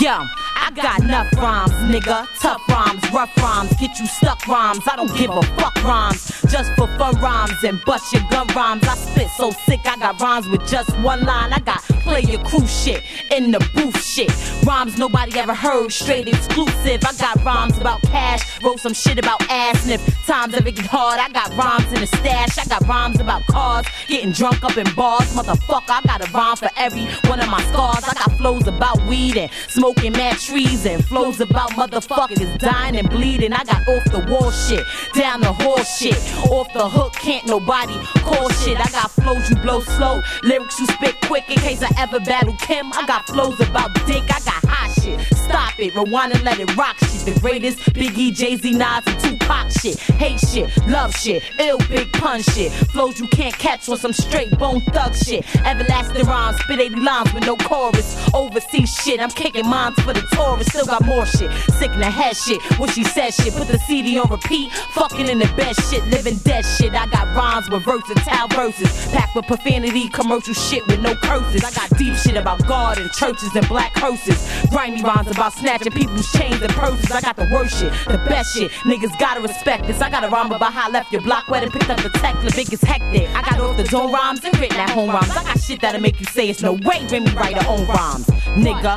Yo, I got enough rhymes, nigga. Tough rhymes, rough rhymes, get you stuck rhymes. I don't give a fuck rhymes, just for fun rhymes and bust your gun rhymes. I spit so sick, I got rhymes with just one line. I got play your crew shit in the booth shit. Rhymes nobody ever heard, straight exclusive. I got rhymes about cash, wrote some shit about ass. If times ever get hard, I got rhymes in the stash. I got rhymes about cars, getting drunk up in bars. Motherfucker, I got a rhyme for every one of my scars. I got flows about weed and smoking mad trees and flows about motherfuckers dying and bleeding. I got off the wall shit, down the hall shit. Off the hook, can't nobody call shit. I got flows you blow slow, lyrics you spit quick in case I ever battle Kim. I got flows about dick, I got hot shit. Stop it, rewind and let it rock shit. The greatest Biggie, Jay Z, Nas, and Tupac shit. Hate shit, love shit, ill big pun shit. Flows you can't catch on some straight bone thug shit. Everlasting rhymes, spit 80 lines with no chorus. Overseas shit, I'm kicking mines for the tourists. Still got more shit, sick in the head shit. What she said shit, put the CD on repeat. Fucking in the bed shit, living dead shit. I got rhymes with versatile verses. Packed with profanity, commercial shit with no curses. I got deep shit about God and churches and black curses. Grimy rhymes about snatching people's chains and purses. I got the worst shit, the best shit. Niggas gotta respect this. I got a rhyme about how I left your block wet and picked up the tech. The biggest hectic. I got off the dome rhymes and written at home rhymes. I got shit that'll make you say it's no way Remy write her own rhymes. Nigga,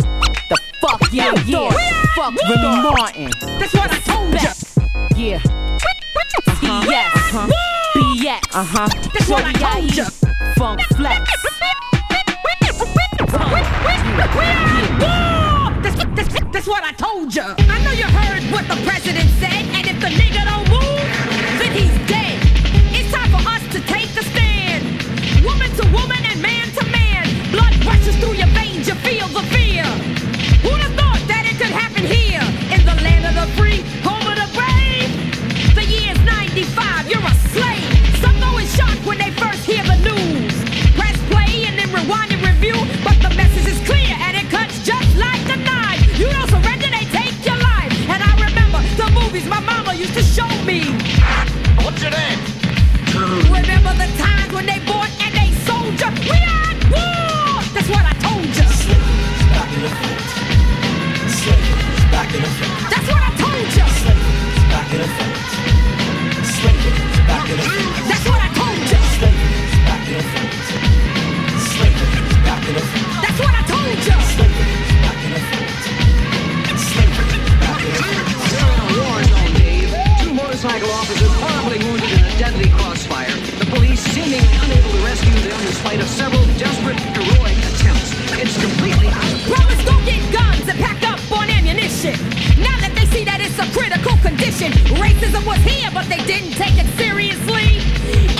the fuck yeah, yeah. Fuck Remy Martin. That's what I told ya. Yeah. Uh-huh. Yes. Uh-huh. BX. Uh-huh. That's what I told ya. Funk Flex. That's, that's, what I told ya. I know you heard what the president said, Remember the times when they bought seemingly unable to rescue them of several desperate, heroic attempts. It's completely Brothers go get guns and pack up on ammunition. Now that they see that it's a critical condition, racism was here, but they didn't take it seriously.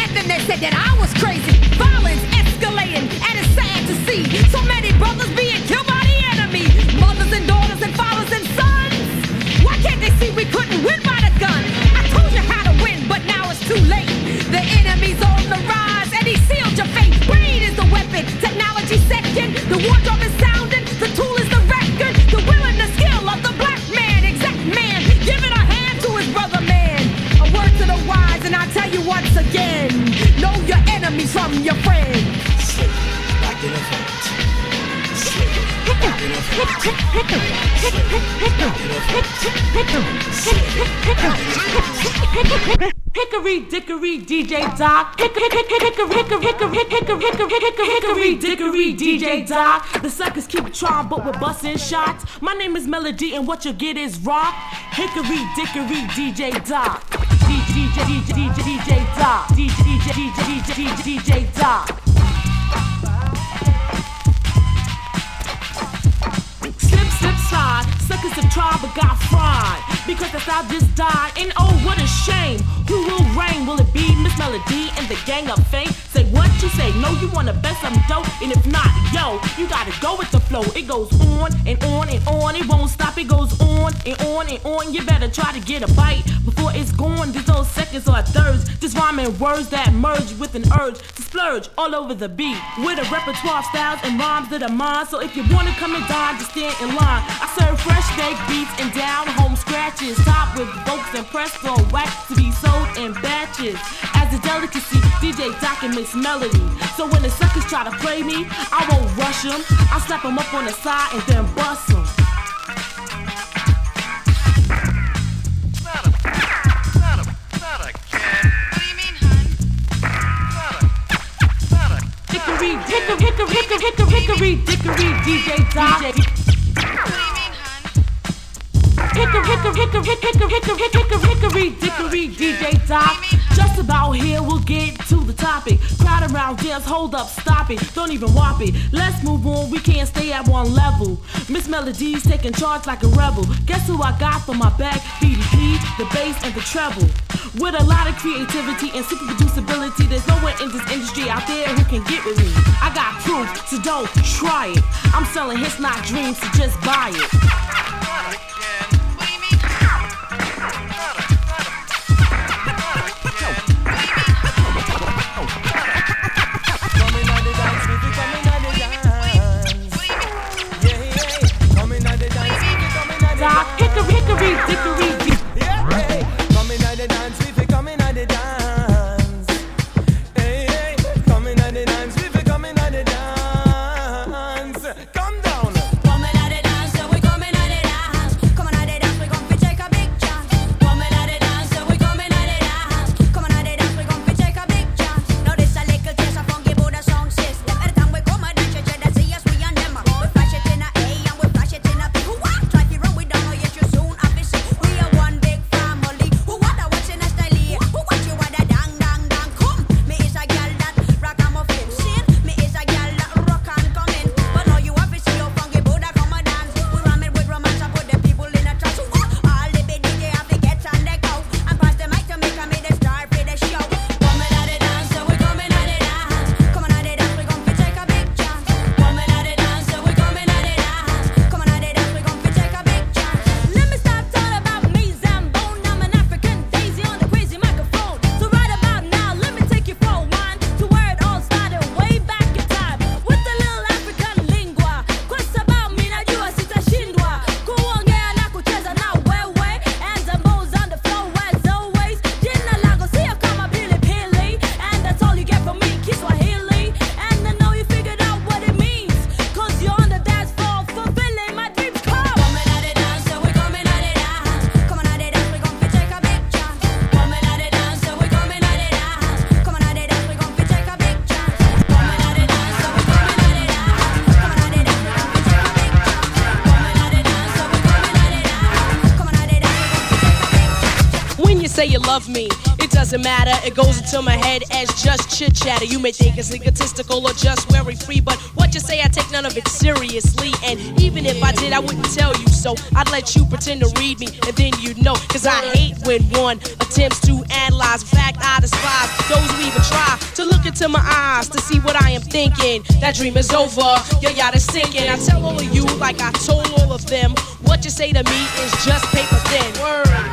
And then they said that I was crazy. From your friends. Hickory dickory DJ Doc. Hickory dickory DJ Doc. The suckers keep trying, but we're busting shots. My name is Melody, and what you get is rock. Hickory dickory DJ Doc. DJ DJ DJ DJ DJ DJ DJ DJ DJ slide. Suckers have tried but got fried. Because the South just died. And oh, what a shame. Who will reign? Will it be Miss Melody and the gang of fame? Say what you say. No, you wanna bet some dope. And if not, yo, you gotta go with the flow. It goes on and on and on. It won't stop. It goes on and on and on. You better try to get a bite before it's gone. These old seconds or thirds. Just rhyming words that merge with an urge to splurge all over the beat. With a repertoire of styles and rhymes that are mine. So if you wanna come and dine, just stand in line. I serve fresh baked beats and down home scratches. Top with folks and pressed for wax to be sold in batches. As a delicacy, DJ Doc and Miss Melody. So when the suckers try to play me, I won't rush them. I'll slap them up on the side and then bust them. Hickory, hickory, hickory, hickory, hickory, DJ Doc. Hickory, hickory, hickory, hickory, hickory, hickory, dickory, DJ Doc. Just about here, we'll get to the topic. Crowd around, dance, hold up, stop it. Don't even whop it. Let's move on, we can't stay at one level. Miss Melody's taking charge like a rebel. Guess who I got for my back? BDP, the bass, and the treble. With a lot of creativity and super producibility, there's no one in this industry out there who can get with me. I got proof, so don't try it. I'm selling hits, not dreams, so just buy it. Doc, hickory, hickory, dickory, you love me, it doesn't matter. It goes into my head as just chit chatter. You may think it's egotistical or just very free, but what you say, I take none of it seriously. And even if I did, I wouldn't tell you so. I'd let you pretend to read me, and then you'd know. Cause I hate when one attempts to analyze. In fact, I despise those who even try to look into my eyes to see what I am thinking. That dream is over, your yacht is sinking. I tell all of you, like I told all of them, what you say to me is just paper thin. Word.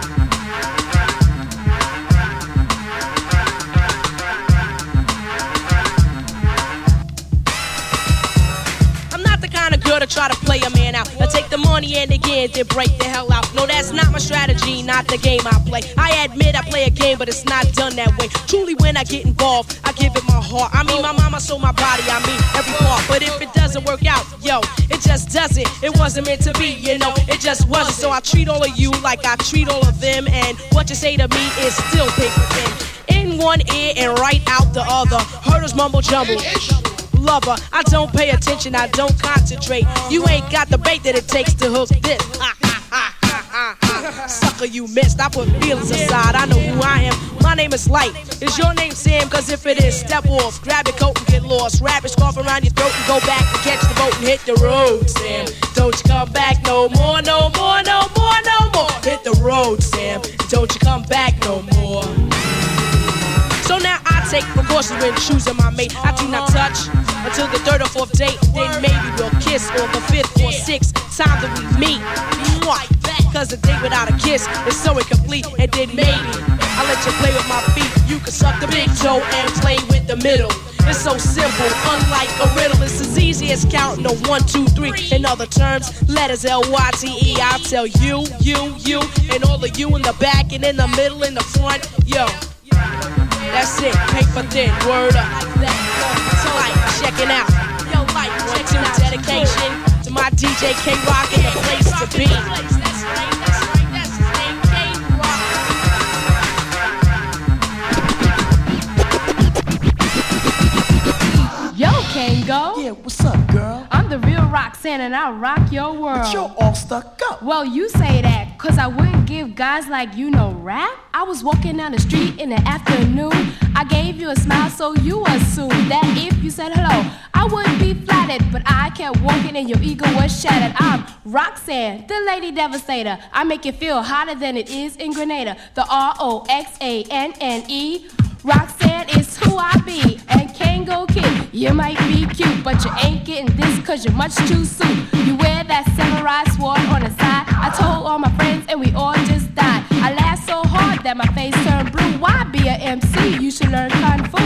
Try to play a man out. I take the money and again, then break the hell out. No, that's not my strategy, not the game I play. I admit I play a game, but it's not done that way. Truly, when I get involved, I give it my heart. I mean, my mama sold my body, I mean, every part. But if it doesn't work out, yo, it just doesn't. It wasn't meant to be, you know, it just wasn't. So I treat all of you like I treat all of them, and what you say to me is still paper thin. In one ear and right out the other. Hurdles mumble jumble lover. I don't pay attention, I don't concentrate. You ain't got the bait that it takes to hook this. Sucker, you missed. I put feelings aside. I know who I am. My name is Lyte. Is your name Sam? Cause if it is, step off. Grab your coat and get lost. Wrap your scarf around your throat and go back and catch the boat and hit the road, Sam. Don't you come back no more, no more, no more, no more. Hit the road, Sam. Don't you come back no more. I take precautions when choosing my mate. I do not touch until the third or fourth date. Then maybe we'll kiss on the fifth or sixth time that we meet. Cause a date without a kiss is so incomplete. And then maybe I let you play with my feet. You can suck the big toe and play with the middle. It's so simple, unlike a riddle. It's as easy as counting a one, two, three. In other terms, letters L Y T E. I'll tell you, you, you, and all of you in the back and in the middle, in the front. Yo, that's it, paper thin, word up. So like, checking out. Yo, like, one, two, dedication to my DJ K Rock and the place to be. Yeah, what's up, girl? I'm the real Roxanne and I'll rock your world. But you're all stuck up. Well, you say that, cause I wouldn't give guys like you no rap. I was walking down the street in the afternoon. I gave you a smile, so you assumed that if you said hello, I wouldn't be flattered. But I kept walking and your ego was shattered. I'm Roxanne, the lady devastator. I make you feel hotter than it is in Grenada. The R O X A N N E. Roxanne is who I be, and Kangol Kid. You might be cute, but you ain't getting this cause you're much too soon. You wear that samurai sword on the side. I told all my friends, and we all just died. I laughed so hard that my face turned blue. Why be a MC? You should learn Kung Fu.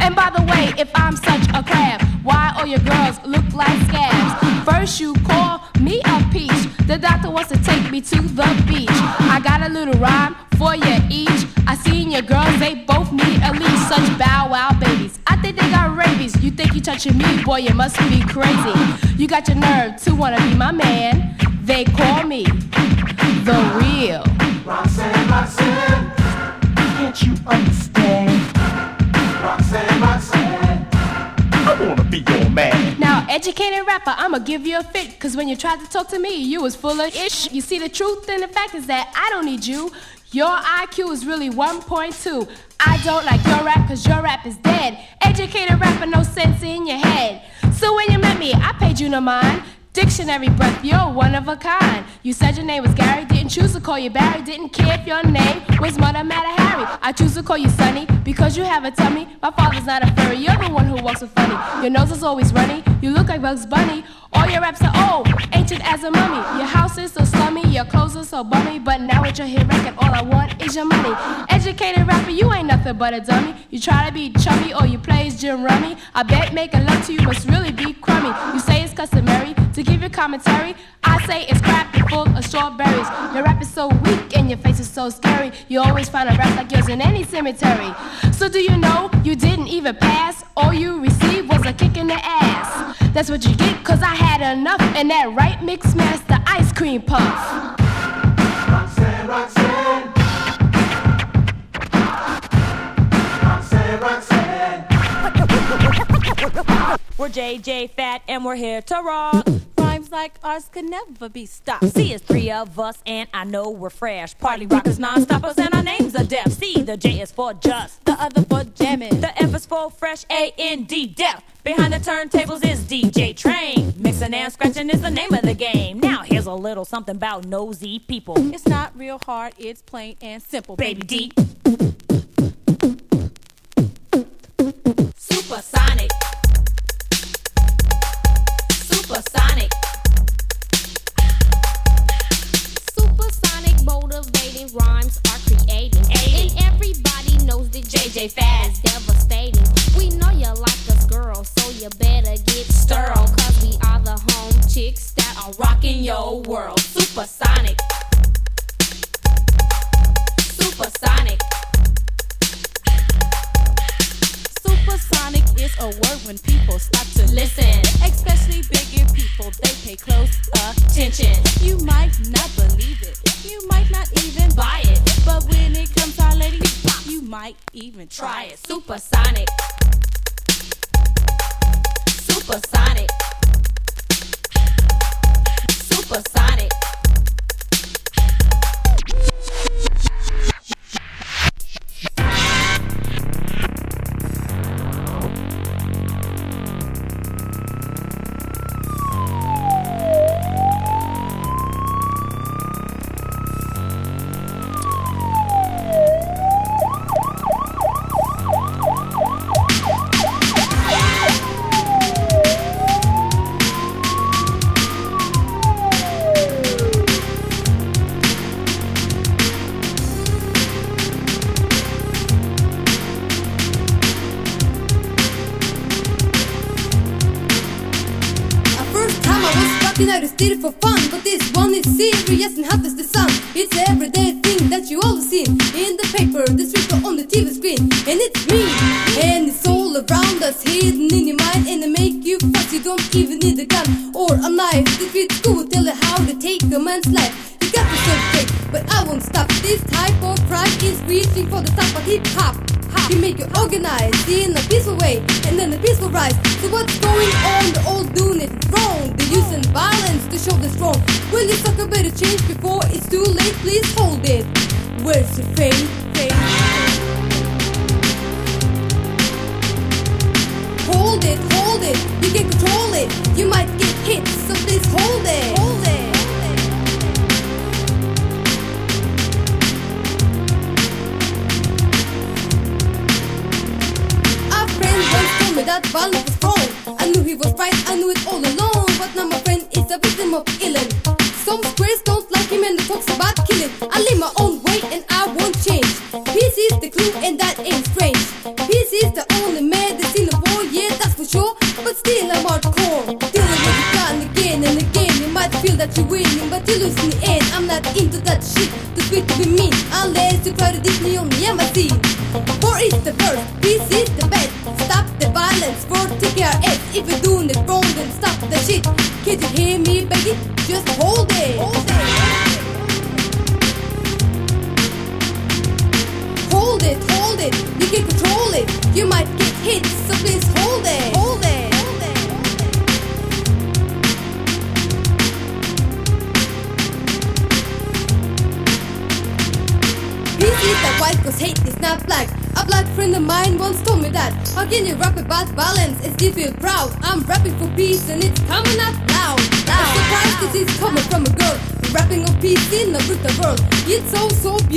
And by the way, if I'm such a crab, why all your girls look like scabs? First, you call me a peach. The doctor wants to take me to the beach. I got a little rhyme for you each. I seen your girls, You touching me, boy, you must be crazy. You got your nerve to wanna be my man. They call me the real. Roxanne, Roxanne, can't you understand? Roxanne, Roxanne, I wanna be your man. Now, educated rapper, I'ma give you a fit. Cause when you tried to talk to me, you was full of ish. You see, the truth and the fact is that I don't need you. Your IQ is really 1.2. I don't like your rap cause your rap is dead. Educated rapper, no sense in your head. So when you met me, I paid you no mind. Dictionary breath, you're one of a kind. You said your name was Gary, didn't choose to call you Barry, didn't care if your name was Mother Matter Harry. I choose to call you Sonny because you have a tummy. My father's not a furry, you're the one who walks with funny. Your nose is always runny, you look like Bugs Bunny. All your raps are old, ancient as a mummy. Your house is so slummy, your clothes are so bummy. But now with your hit record, all I want is your money. Educated rapper, you ain't nothing but a dummy. You try to be chummy or you plays gin rummy. I bet making love to you must really be crummy. You say it's customary to give your commentary. I say it's crap full of strawberries. Your rap is so weak and your face is so scary. You always find a rap like yours in any cemetery. So do you know you didn't even pass? All you received was a kick in the ass. That's what you get, cause I had enough. And that right mix master ice cream puff. Roxanne, Roxanne. Roxanne, Roxanne. We're JJ Fad and we're here to rock. Rhymes like ours could never be stopped. See, it's three of us and I know we're fresh. Party rockers, non-stoppers, and our names are deaf. See, the J is for just, the other for jamming. The F is for fresh, A N D deaf. Behind the turntables is DJ Train. Mixing and scratching is the name of the game. Now here's a little something about nosy people. It's not real hard, it's plain and simple. Baby D. Supersonic. Supersonic. Supersonic motivating rhymes are creating. And everybody knows that JJ Fad is devastating. We know you like us, girl, so you better get stirred. Cause we are the home chicks that are rocking your world. Supersonic. Supersonic. Supersonic is a word when people stop to listen. Especially bigger people, they pay close attention. You might not believe it, you might not even buy it. But when it comes to our lady, you might even try it. Supersonic. Supersonic. Supersonic.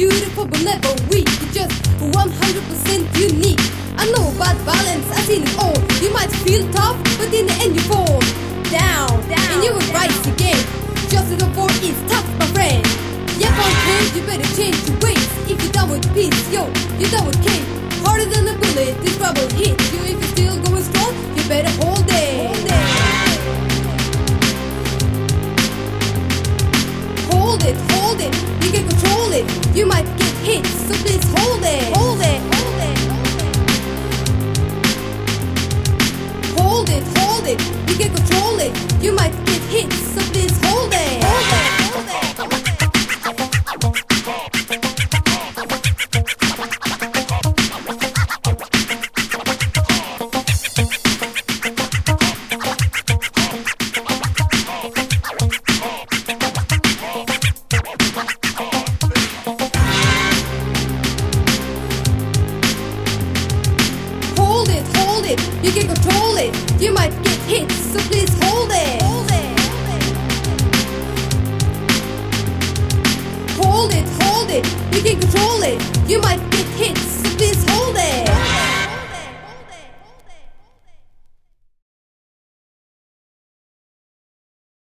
Beautiful but